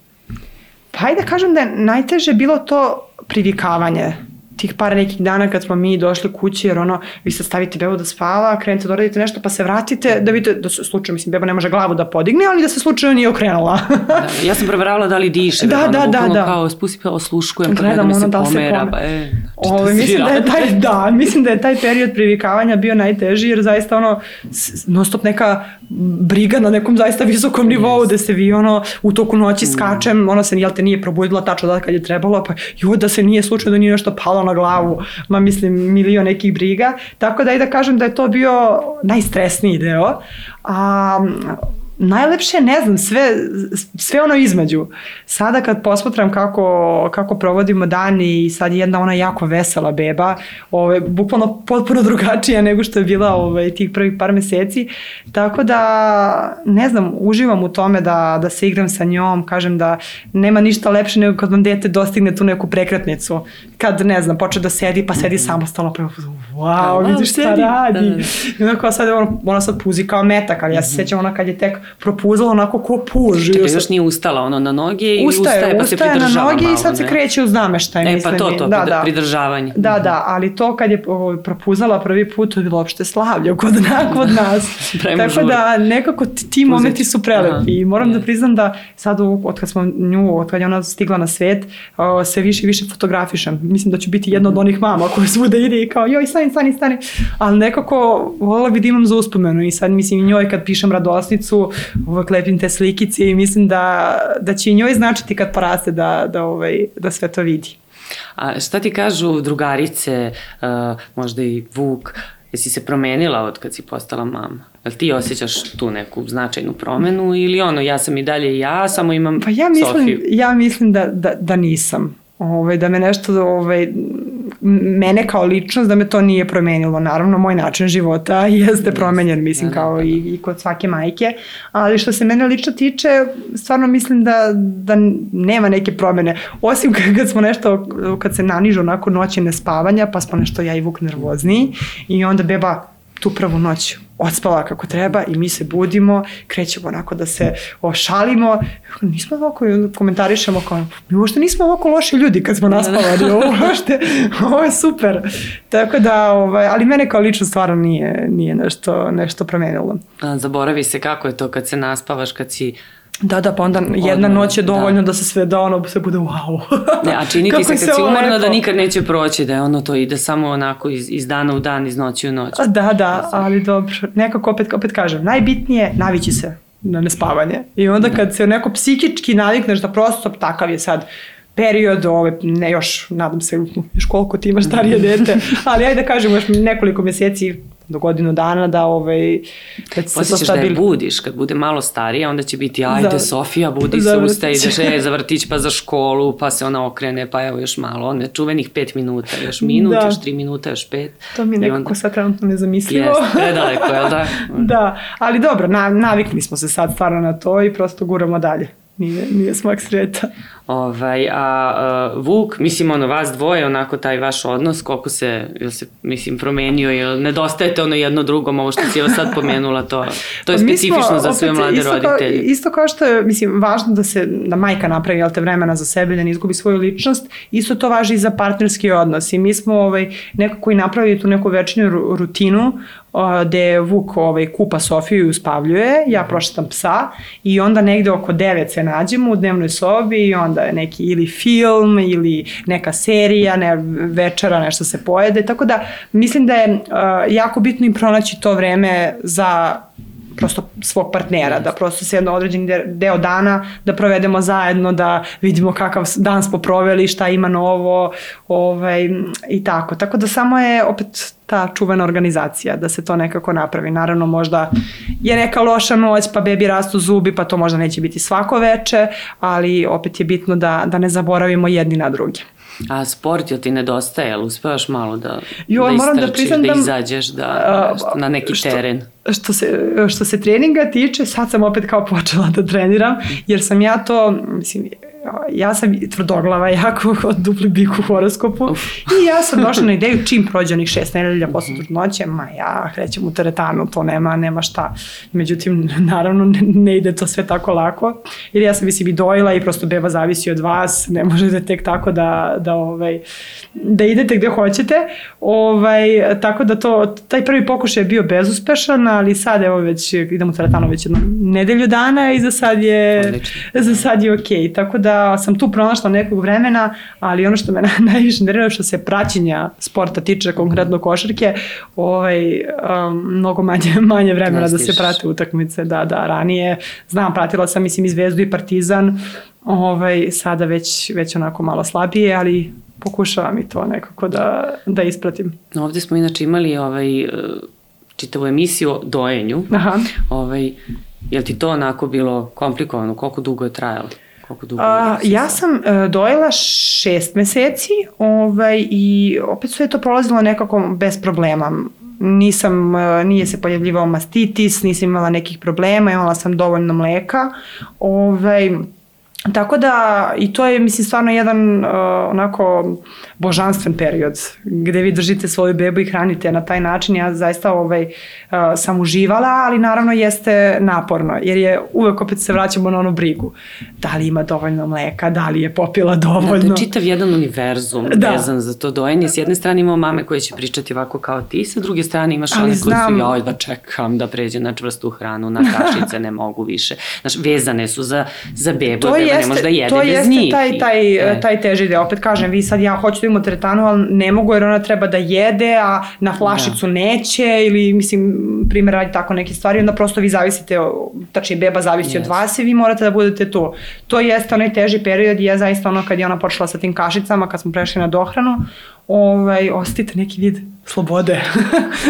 Pa hajde da kažem da je najteže bilo to privikavanje tih par nekih dana kad smo mi došli kući, jer ono, vi sad stavite bebu da spava, krenete da uradite nešto, pa se vratite, da vidite, da se slučajno, mislim, beba ne može glavu da podigne, ali da se slučajno nije okrenula. da, ja sam proveravala da li diše, da, da, da, da. kao spusti pa osluškujem, pa gledam ono, se da pomera, se pa e, znači Ove, mislim da je taj, da, mislim da je taj period privikavanja bio najteži, jer zaista ono, non stop neka briga na nekom zaista visokom nivou, yes. da se vi ono, u toku noći mm. skačem, ono se, jel te nije probudila tačno da kad je trebalo, pa jo, da se nije slučajno da nije nešto palo na glavu, ma mislim milion nekih briga, tako da i da kažem da je to bio najstresniji deo, a najlepše, ne znam, sve, sve ono između. Sada kad posmatram kako, kako provodimo dan i sad je jedna ona jako vesela beba, ove, bukvalno potpuno drugačija nego što je bila ove, tih prvih par meseci, tako da, ne znam, uživam u tome da, da se igram sa njom, kažem da nema ništa lepše nego kad vam dete dostigne tu neku prekretnicu, kad, ne znam, počne da sedi, pa sedi samostalno, pa wow, vidiš šta radi. Da, da. I onako sad, ona, ona sad puzi kao metak, ali ja se mhm. sećam ona kad je tek propuzala onako ko puž. Čekaj, još nije ustala ono na noge i ustaje, ustaje pa se pridržava ustaje na noge malo, i sad ne? se kreće uz nameštaj. E, mislim. pa to, to, da, da. pridržavanje. Da, da, ali to kad je propuzala prvi put, to je bilo opšte slavlje kod, na, kod nas. Tako da nekako ti, ti momenti su prelepi i moram da priznam da sad od kad smo nju, od kad je ona stigla na svet, se više i više fotografišem. Mislim da ću biti jedna od onih mama koje svuda ide i kao joj stani, stani, stani. Ali nekako volila bi da imam za uspomenu i sad mislim i njoj kad pišem radosnicu, uvek lepim te slikice i mislim da, da će i njoj značiti kad poraste da, da, ovaj, da sve to vidi. A šta ti kažu drugarice, uh, možda i Vuk, jesi se promenila od kad si postala mama? Jel ti osjećaš tu neku značajnu promenu ili ono, ja sam i dalje ja, samo imam Pa ja mislim, Sofiju? ja mislim da, da, da nisam. Ove, ovaj, da me nešto, ovaj, mene kao ličnost da me to nije promenilo. Naravno, moj način života jeste promenjen, mislim, da, da, kao da. i, i kod svake majke, ali što se mene lično tiče, stvarno mislim da, da nema neke promene. Osim kad smo nešto, kad se nanižu onako noći nespavanja, pa smo nešto ja i Vuk nervozniji i onda beba tu prvu noć odspala kako treba i mi se budimo, krećemo onako da se ošalimo. Nismo ovako, komentarišemo kao, mi uopšte nismo ovako loši ljudi kad smo naspavali, ovo uopšte, ovo je super. Tako da, ovaj, ali mene kao lično stvarno nije, nije nešto, nešto promenilo. Zaboravi se kako je to kad se naspavaš, kad si Da, da, pa onda jedna Odmah, noć je dovoljno da. da se sve da ono se bude wow. ne, a čini ti se kad si umorna da nikad neće proći, da je ono to ide samo onako iz, iz dana u dan, iz noći u noć. Da, da, ali dobro. Nekako opet, opet kažem, najbitnije navići se na nespavanje. I onda kad se neko psihički navikneš da prosto takav je sad period, ove, ne još, nadam se, još koliko ti imaš starije dete, ali ajde da kažemo još nekoliko meseci do godinu dana da ovaj da se to stabil... da je budiš kad bude malo starija onda će biti ajde za, Sofija budi se usta ideš e, za vrtić pa za školu pa se ona okrene pa evo još malo. Ne čuvenih 5 minuta još minut da. još 3 minuta još 5 to mi je nekako onda... sad trenutno nezamislivo. Jeste predaleko je da? Da ali dobro na, navikli smo se sad stvarno na to i prosto guramo dalje. Nije, nije smak sveta. Ovaj, a, a Vuk, mislim, ono, vas dvoje, onako taj vaš odnos, koliko se, jel se, mislim, promenio, jel nedostajete ono jedno drugom, ovo što si joj sad pomenula, to, to je specifično smo, za sve mlade isto roditelje. Kao, isto kao što je, mislim, važno da se, da majka napravi, jel te, vremena za sebe, da ne izgubi svoju ličnost, isto to važi i za partnerski odnos. I mi smo ovaj, neko koji napravi tu neku večnju rutinu, gde Vuk ovaj, kupa Sofiju i uspavljuje, ja prošetam psa i onda negde oko 9 se nađemo u dnevnoj sobi i onda je neki ili film ili neka serija, ne, večera, nešto se pojede, tako da mislim da je uh, jako bitno im pronaći to vreme za prosto svog partnera, da prosto se jedno određeni deo dana da provedemo zajedno, da vidimo kakav dan smo proveli, šta ima novo ovaj, i tako. Tako da samo je opet ta čuvena organizacija, da se to nekako napravi. Naravno možda je neka loša noć, pa bebi rastu zubi, pa to možda neće biti svako veče, ali opet je bitno da, da ne zaboravimo jedni na druge. A sport jel ti nedostaje, jel uspevaš malo da, Jo, da moram da istrčiš, priznam da da- izađeš da, A, na neki što- teren? Što se, što se treninga tiče, sad sam opet kao počela da treniram, jer sam ja to, mislim, ja sam tvrdoglava jako od dupli bik u horoskopu i ja sam došla na ideju čim prođe onih šest nedelja posle trudnoće, ma ja krećem u teretanu, to nema, nema šta. Međutim, naravno ne, ne ide to sve tako lako, jer ja sam mislim i dojela i prosto beba zavisi od vas, ne možete tek tako da, da, ovaj, da idete gde hoćete, ovaj, tako da to, taj prvi pokušaj je bio bezuspešan, ali sad evo već idem u teretanu već jednu nedelju dana i za sad je, Odlično. za sad je okej. Tako da sam tu pronašla nekog vremena, ali ono što me na- najviše nervira što se praćenja sporta tiče, konkretno košarke, ovaj, um, mnogo manje, manje vremena Ne da se prate utakmice. Da, da, ranije znam, pratila sam mislim i Zvezdu i Partizan, ovaj, sada već, već onako malo slabije, ali pokušavam i to nekako da, da ispratim. Ovde smo inače imali ovaj, čitavu emisiju o dojenju. Aha. Ovaj, je li ti to onako bilo komplikovano? Koliko dugo je trajalo? Koliko dugo A, ja sa- sam uh, dojela šest meseci ovaj, i opet sve je to prolazilo nekako bez problema. Nisam, uh, nije se pojavljivao mastitis, nisam imala nekih problema, imala sam dovoljno mleka. Ovaj, Tako da, i to je, mislim, stvarno jedan uh, onako božanstven period gde vi držite svoju bebu i hranite na taj način. Ja zaista ovaj, uh, sam uživala, ali naravno jeste naporno, jer je uvek opet se vraćamo na onu brigu. Da li ima dovoljno mleka, da li je popila Da, to dovoljno. je čitav jedan univerzum Da. vezan za to dojenje. S jedne strane imamo mame koje će pričati ovako kao ti, sa druge strane imaš Ali one koje znam- su, joj da čekam da pređe na čvrstu hranu, na kašice ne mogu više. Znaš, vezane su za, za bebu, ne jeste, može da jede to bez jeste njih. taj, taj, E. taj teži deo. Opet kažem, vi sad ja hoću da imam teretanu, ali ne mogu jer ona treba da jede, a na flašicu neće ili mislim, primjer radi tako neke stvari, onda prosto vi zavisite, tačnije beba zavisi od Jeste. vas i vi morate da budete tu. To jeste onaj teži period i je zaista ono kad je ona počela sa tim kašicama, kad smo prešli na dohranu, ovaj, osetite neki vid slobode.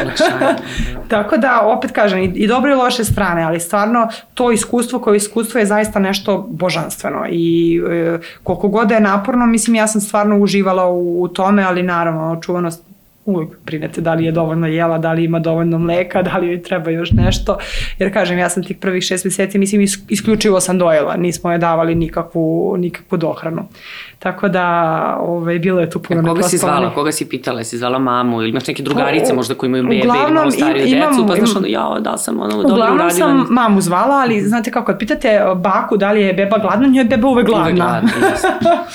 Olakšanje, Tako da, opet kažem, i, i dobre i loše strane, ali stvarno to iskustvo koje iskustvo je zaista nešto božanstveno i e, koliko god da je naporno, mislim ja sam stvarno uživala u, u tome, ali naravno očuvanost uvijek brinete da li je dovoljno jela, da li ima dovoljno mleka, da li joj treba još nešto, jer kažem, ja sam tih prvih šest meseci, mislim, is- isključivo sam dojela, nismo je davali nikakvu, nikakvu dohranu. Tako da, ovaj, bilo je tu puno A koga si zvala? Koga si pitala? Si zvala mamu ili imaš neke drugarice Pa, možda koji imaju bebe ili uglavnom, malo stariju im- imam- decu, pa znaš onda, jao, da sam ono dobro Uglavnom uradila? sam mamu zvala, ali znate kako, kad pitate baku da li je beba gladna, njoj je beba uvek gladna. Uvek gladna.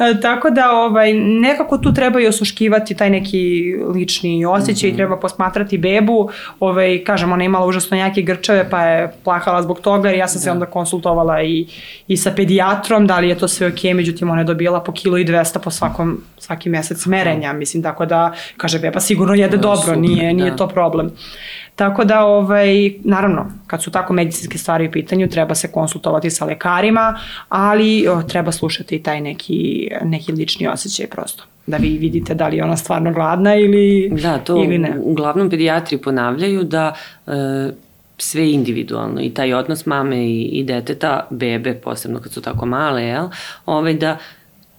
E, Tako da ovaj, nekako tu treba i osluškivati taj neki lični osjećaj Mhm. i treba posmatrati bebu. Ovaj, kažem, ona je imala užasno jake grčeve pa je plahala zbog toga jer ja sam se Da. onda konsultovala i, i sa pedijatrom da li je to sve ok, međutim ona je dobila po kilo i 200 po svakom, svaki mesec merenja, mislim, tako da kaže beba sigurno jede Da, dobro, super, nije, nije da. to problem. Tako da, ovaj, naravno, kad su tako medicinske stvari u pitanju, treba se konsultovati sa lekarima, ali o, treba slušati i taj neki, neki lični osjećaj prosto. Da vi vidite da li je ona stvarno gladna ili, Da, to ili ne. uglavnom pedijatri ponavljaju da e, sve individualno i taj odnos mame i, i deteta, bebe, posebno kad su tako male, jel, ovaj, da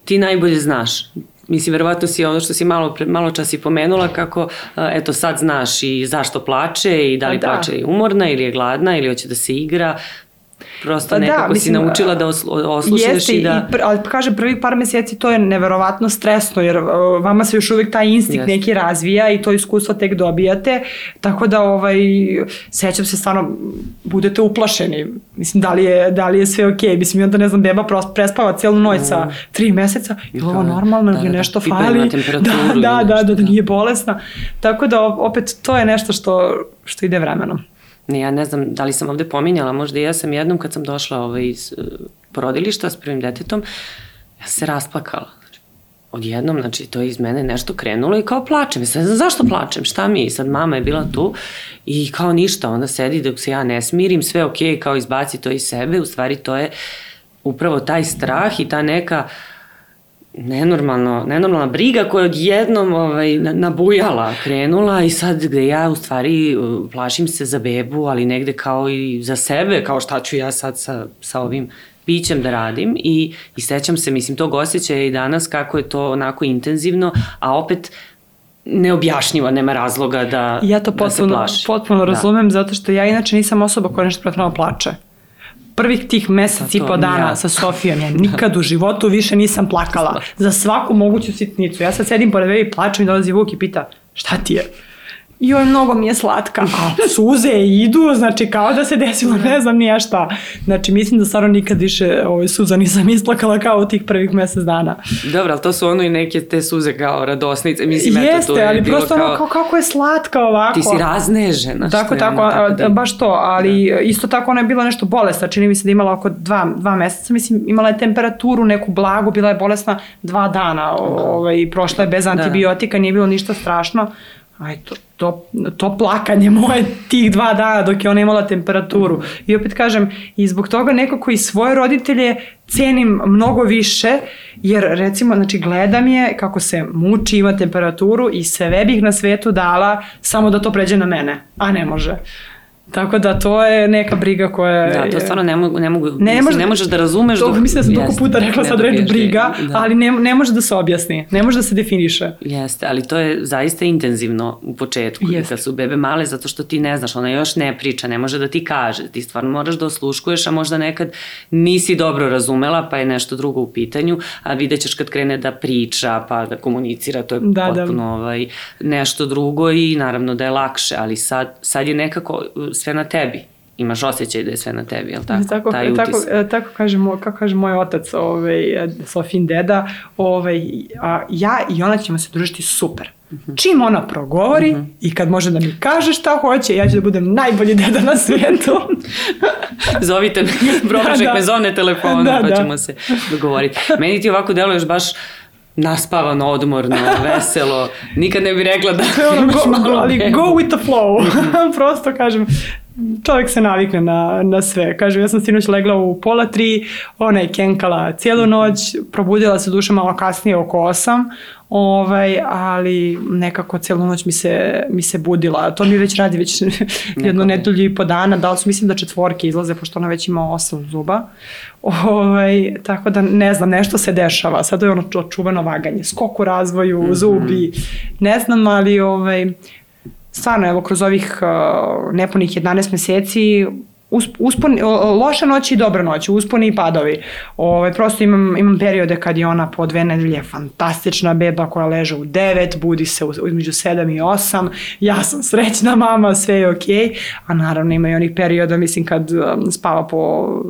ti najbolje znaš. Mislim, verovatno si ono što si malo, malo čas i pomenula kako, eto, sad znaš i zašto plače i da li Pa da. plače umorna ili je gladna ili hoće da se igra. Prosto Pa da, nekako si mislim, naučila da oslu, oslušaš Jeste, i da... i pr, ali kaže prvih par meseci to je neverovatno stresno jer vama se još uvijek taj instinkt Jeste. neki razvija i to iskustvo tek dobijate, tako da ovaj, sećam se stvarno budete uplašeni, mislim da li je, da li je sve okej, mislim i onda ne znam beba prost, prespava cijelu noć sa tri meseca, je li ovo Da, normalno da, da, da. nešto Pipaju fali, da, da, da, nešto, da, da da. nije bolesna, tako da opet to je nešto što, što ide vremenom. Ne, ja ne znam da li sam ovde pominjala, možda i ja sam jednom kad sam došla ovaj, iz uh, porodilišta s prvim detetom, ja se rasplakala. Znači, odjednom, znači, to je iz mene nešto krenulo i kao plačem. Ja znam zašto plačem, šta mi je? Sad mama je bila tu i kao ništa, onda sedi dok se ja ne smirim, sve okej, okay, kao izbaci to iz sebe, u stvari to je upravo taj strah i ta neka nenormalno, nenormalna briga koja je odjednom ovaj, na- nabujala, krenula i sad gde ja u stvari plašim se za bebu, ali negde kao i za sebe, kao šta ću ja sad sa, sa ovim bićem da radim i, i sećam se, mislim, tog osjećaja i danas kako je to onako intenzivno, a opet neobjašnjivo, nema razloga da, ja to potpuno, da potpuno da. razumem, zato što ja inače nisam osoba koja nešto pretrano plače prvih tih mesec i po dana ja. sa Sofijom, ja nikad u životu više nisam plakala. Za svaku moguću sitnicu. Ja sad sedim pored i plačem i dolazi Vuk i pita, šta ti je? Joj, mnogo mi je slatka, a suze idu, znači kao da se desilo, ne znam nije šta. Znači, mislim da stvarno nikad više ovaj, suza nisam isplakala kao u tih prvih mesec dana. Dobro, ali to su ono i neke te suze kao radosnice, mislim, Jeste, eto, to je ali prosto kao... kao, kako je slatka ovako. Ti si raznežena. Tako, tako, tako da... baš to, ali da. isto tako ona je bila nešto bolesna, čini mi se da imala oko dva, dva meseca, mislim, imala je temperaturu, neku blagu, bila je bolesna dva dana, ovaj, prošla je bez da. antibiotika, nije bilo ništa strašno, aj to, to, to plakanje moje tih dva dana dok je ona imala temperaturu. I opet kažem, i zbog toga nekako i svoje roditelje cenim mnogo više, jer recimo, znači gledam je kako se muči, ima temperaturu i sve bih na svetu dala samo da to pređe na mene, a ne može. Tako da to je neka briga koja Da, to stvarno ne mogu, ne mogu, ne, mislim, može, ne možeš da razumeš. To, dok, mislim da sam toliko puta rekla sad reč briga, da. ali ne, ne može da se objasni, ne može da se definiše. Jeste, ali to je zaista intenzivno u početku, Jeste. kad su bebe male, zato što ti ne znaš, ona još ne priča, ne može da ti kaže, ti stvarno moraš da osluškuješ, a možda nekad nisi dobro razumela, pa je nešto drugo u pitanju, a vidjet ćeš kad krene da priča, pa da komunicira, to je da, da. potpuno da. ovaj, nešto drugo i naravno da je lakše, ali sad, sad je nekako sve na tebi imaš osjećaj da je sve na tebi, je li tako? Tako, Taj utis. tako, e, tako kaže, moj, kako kaže moj otac, ovaj, Sofin deda, ovaj, a, ja i ona ćemo se družiti super. Mhm. -huh. Čim ona progovori mhm. -huh. i kad može da mi kaže šta hoće, ja ću da budem najbolji deda na svijetu. Zovite me, promažek da, me zovne telefona, da, pa da. ćemo se dogovoriti. Meni ti ovako deluješ baš naspavano, odmorno, veselo. Nikad ne bi rekla da imaš go, malo Ali go with the flow. Prosto kažem, čovjek se navikne na, na sve. Kažem, ja sam sinoć legla u pola tri, ona je kenkala cijelu noć, probudila se duša malo kasnije oko osam, ovaj, ali nekako cijelu noć mi se, mi se budila. To mi već radi već jedno nedelju i po dana, da li su mislim da četvorke izlaze, pošto ona već ima osam zuba. Ovaj, tako da ne znam, nešto se dešava. Sad je ono čuveno vaganje, skok u razvoju, mm -hmm. zubi, ne znam, ali ovaj, stvarno, evo, kroz ovih uh, nepunih 11 meseci uspon, loša noć i dobra noć, usponi i padovi. Ove, ovaj, prosto imam, imam periode kad je ona po dve nedelje fantastična beba koja leže u 9, budi se između 7 i 8, ja sam srećna mama, sve je okej, okay. a naravno ima i onih perioda, mislim, kad um, spava po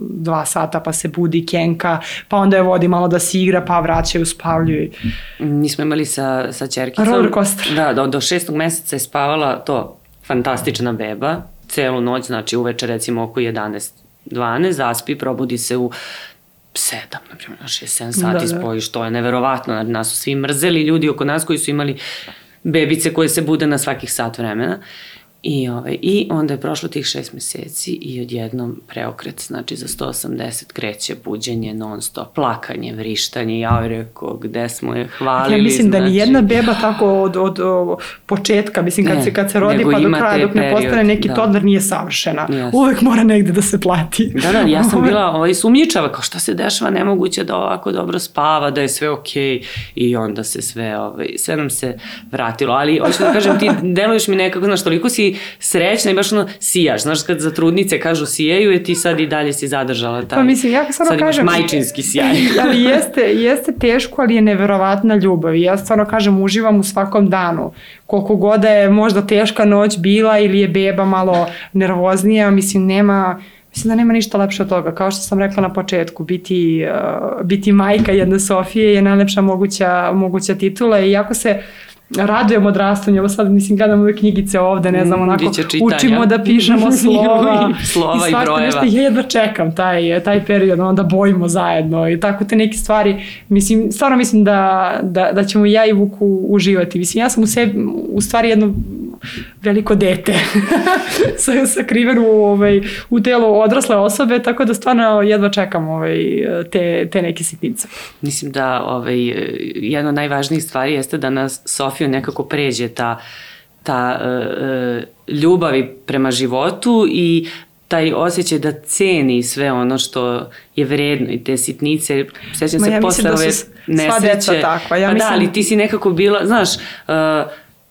2 sata pa se budi kenka, pa onda je vodi malo da se igra, pa vraćaju, spavljuju. Mi smo imali sa, sa čerkicom. Roller coaster. Da, do, do šestog meseca je spavala to, fantastična beba, celu noć, znači uveče recimo oko 11 12, zaspi, probudi se u 7, na primjer, na 6-7 sati da, da. spojiš, to je neverovatno, nas su svi mrzeli ljudi oko nas koji su imali bebice koje se bude na svakih sat vremena. I, ovaj, I onda je prošlo tih šest meseci i odjednom preokret, znači za 180 kreće buđenje non stop, plakanje, vrištanje, ja joj rekao gde smo je hvalili. Ja mislim znači... da ni jedna beba tako od, od, od početka, mislim kad, ne, se, kad se rodi pa do kraja dok ne postane neki da. todar nije savršena. Yes. Uvek mora negde da se plati. Da, da, ja sam bila ovaj, sumnjičava, kao šta se dešava, nemoguće da ovako dobro spava, da je sve okej okay. i onda se sve, ovaj, sve nam se vratilo. Ali, hoću da kažem, ti deluješ mi nekako, znaš, toliko si srećna i baš ono sijaš. Znaš, kad za trudnice kažu sijaju, je ti sad i dalje si zadržala taj. Pa mislim, ja stvarno sad kažem... majčinski sjaj. ali jeste, jeste teško, ali je neverovatna ljubav. I ja stvarno kažem, uživam u svakom danu. Koliko god da je možda teška noć bila ili je beba malo nervoznija, mislim, nema... Mislim da nema ništa lepše od toga. Kao što sam rekla na početku, biti, uh, biti majka jedne Sofije je najlepša moguća, moguća titula i jako se radujem odrastanju, evo sad mislim gledam ove knjigice ovde, ne znam, mm, onako učimo da pišemo slova, slova i, i brojeva. Nešto, ja jedva čekam taj, taj period, onda bojimo zajedno i tako te neke stvari, mislim, stvarno mislim da, da, da ćemo ja i Vuku uživati, mislim, ja sam u sebi, u stvari jedno veliko dete sa, sakriven u, ovaj, u telu odrasle osobe, tako da stvarno jedva čekam ovaj, te, te neke sitnice. Mislim da ovaj, jedna od najvažnijih stvari jeste da nas Sofiju nekako pređe ta ta uh, uh, ljubavi prema životu i taj osjećaj da ceni sve ono što je vredno i te sitnice. Sećam Ma se ja posle da ove nesreće. sva deca takva. Ja pa mislim- da, ali ti si nekako bila, znaš, uh,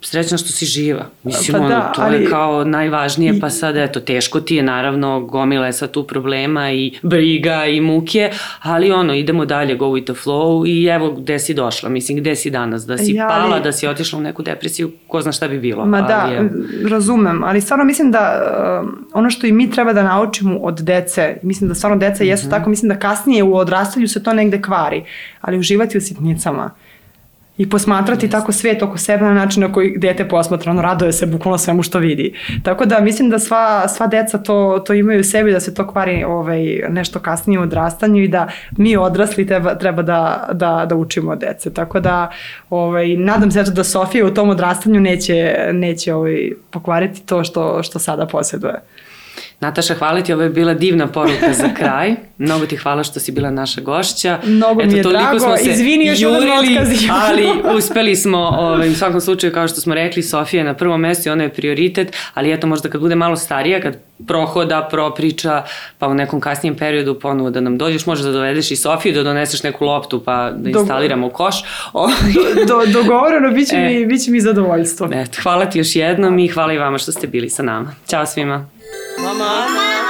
srećna što si živa. Mislim, Pa ono, da, to je ali- kao najvažnije, pa sad, eto, teško ti je, naravno, gomila je sad tu problema i briga i muke, ali ono, idemo dalje, go with the flow i evo gde si došla, mislim, gde si danas, da si Ja, ali- pala, da si otišla u neku depresiju, ko zna šta bi bilo. Ma ali da, je- razumem, ali stvarno mislim da um, ono što i mi treba da naučimo od dece, mislim da stvarno deca jesu tako, mislim da kasnije u odrastanju se to negde kvari, ali uživati u sitnicama i posmatrati tako svet oko sebe na način na koji dete posmatra, ono raduje se bukvalno svemu što vidi. Tako da mislim da sva, sva deca to, to imaju u sebi, da se to kvari ovaj, nešto kasnije u odrastanju i da mi odrasli treba, treba da, da, da učimo od dece. Tako da ovaj, nadam se da Sofija u tom odrastanju neće, neće ovaj, pokvariti to što, što sada posjeduje. Nataša, hvala ti, ovo je bila divna poruka za kraj. Mnogo ti hvala što si bila naša gošća. Mnogo mi je drago. Izvini, još jedan otkaz imam. ali uspeli smo, ovaj, u svakom slučaju, kao što smo rekli, Sofija je na prvom mestu i ona je prioritet, ali eto možda kad bude malo starija, kad prohoda, propriča, pa u nekom kasnijem periodu ponovo da nam dođeš, možeš da dovedeš i Sofiju, da doneseš neku loptu pa da instaliramo koš. Ovaj, Do, dogovoreno, bit će, E. mi, bit će mi zadovoljstvo. Eto, hvala ti još jednom i hvala i vama što ste bili sa nama. Ćao svima. Mama!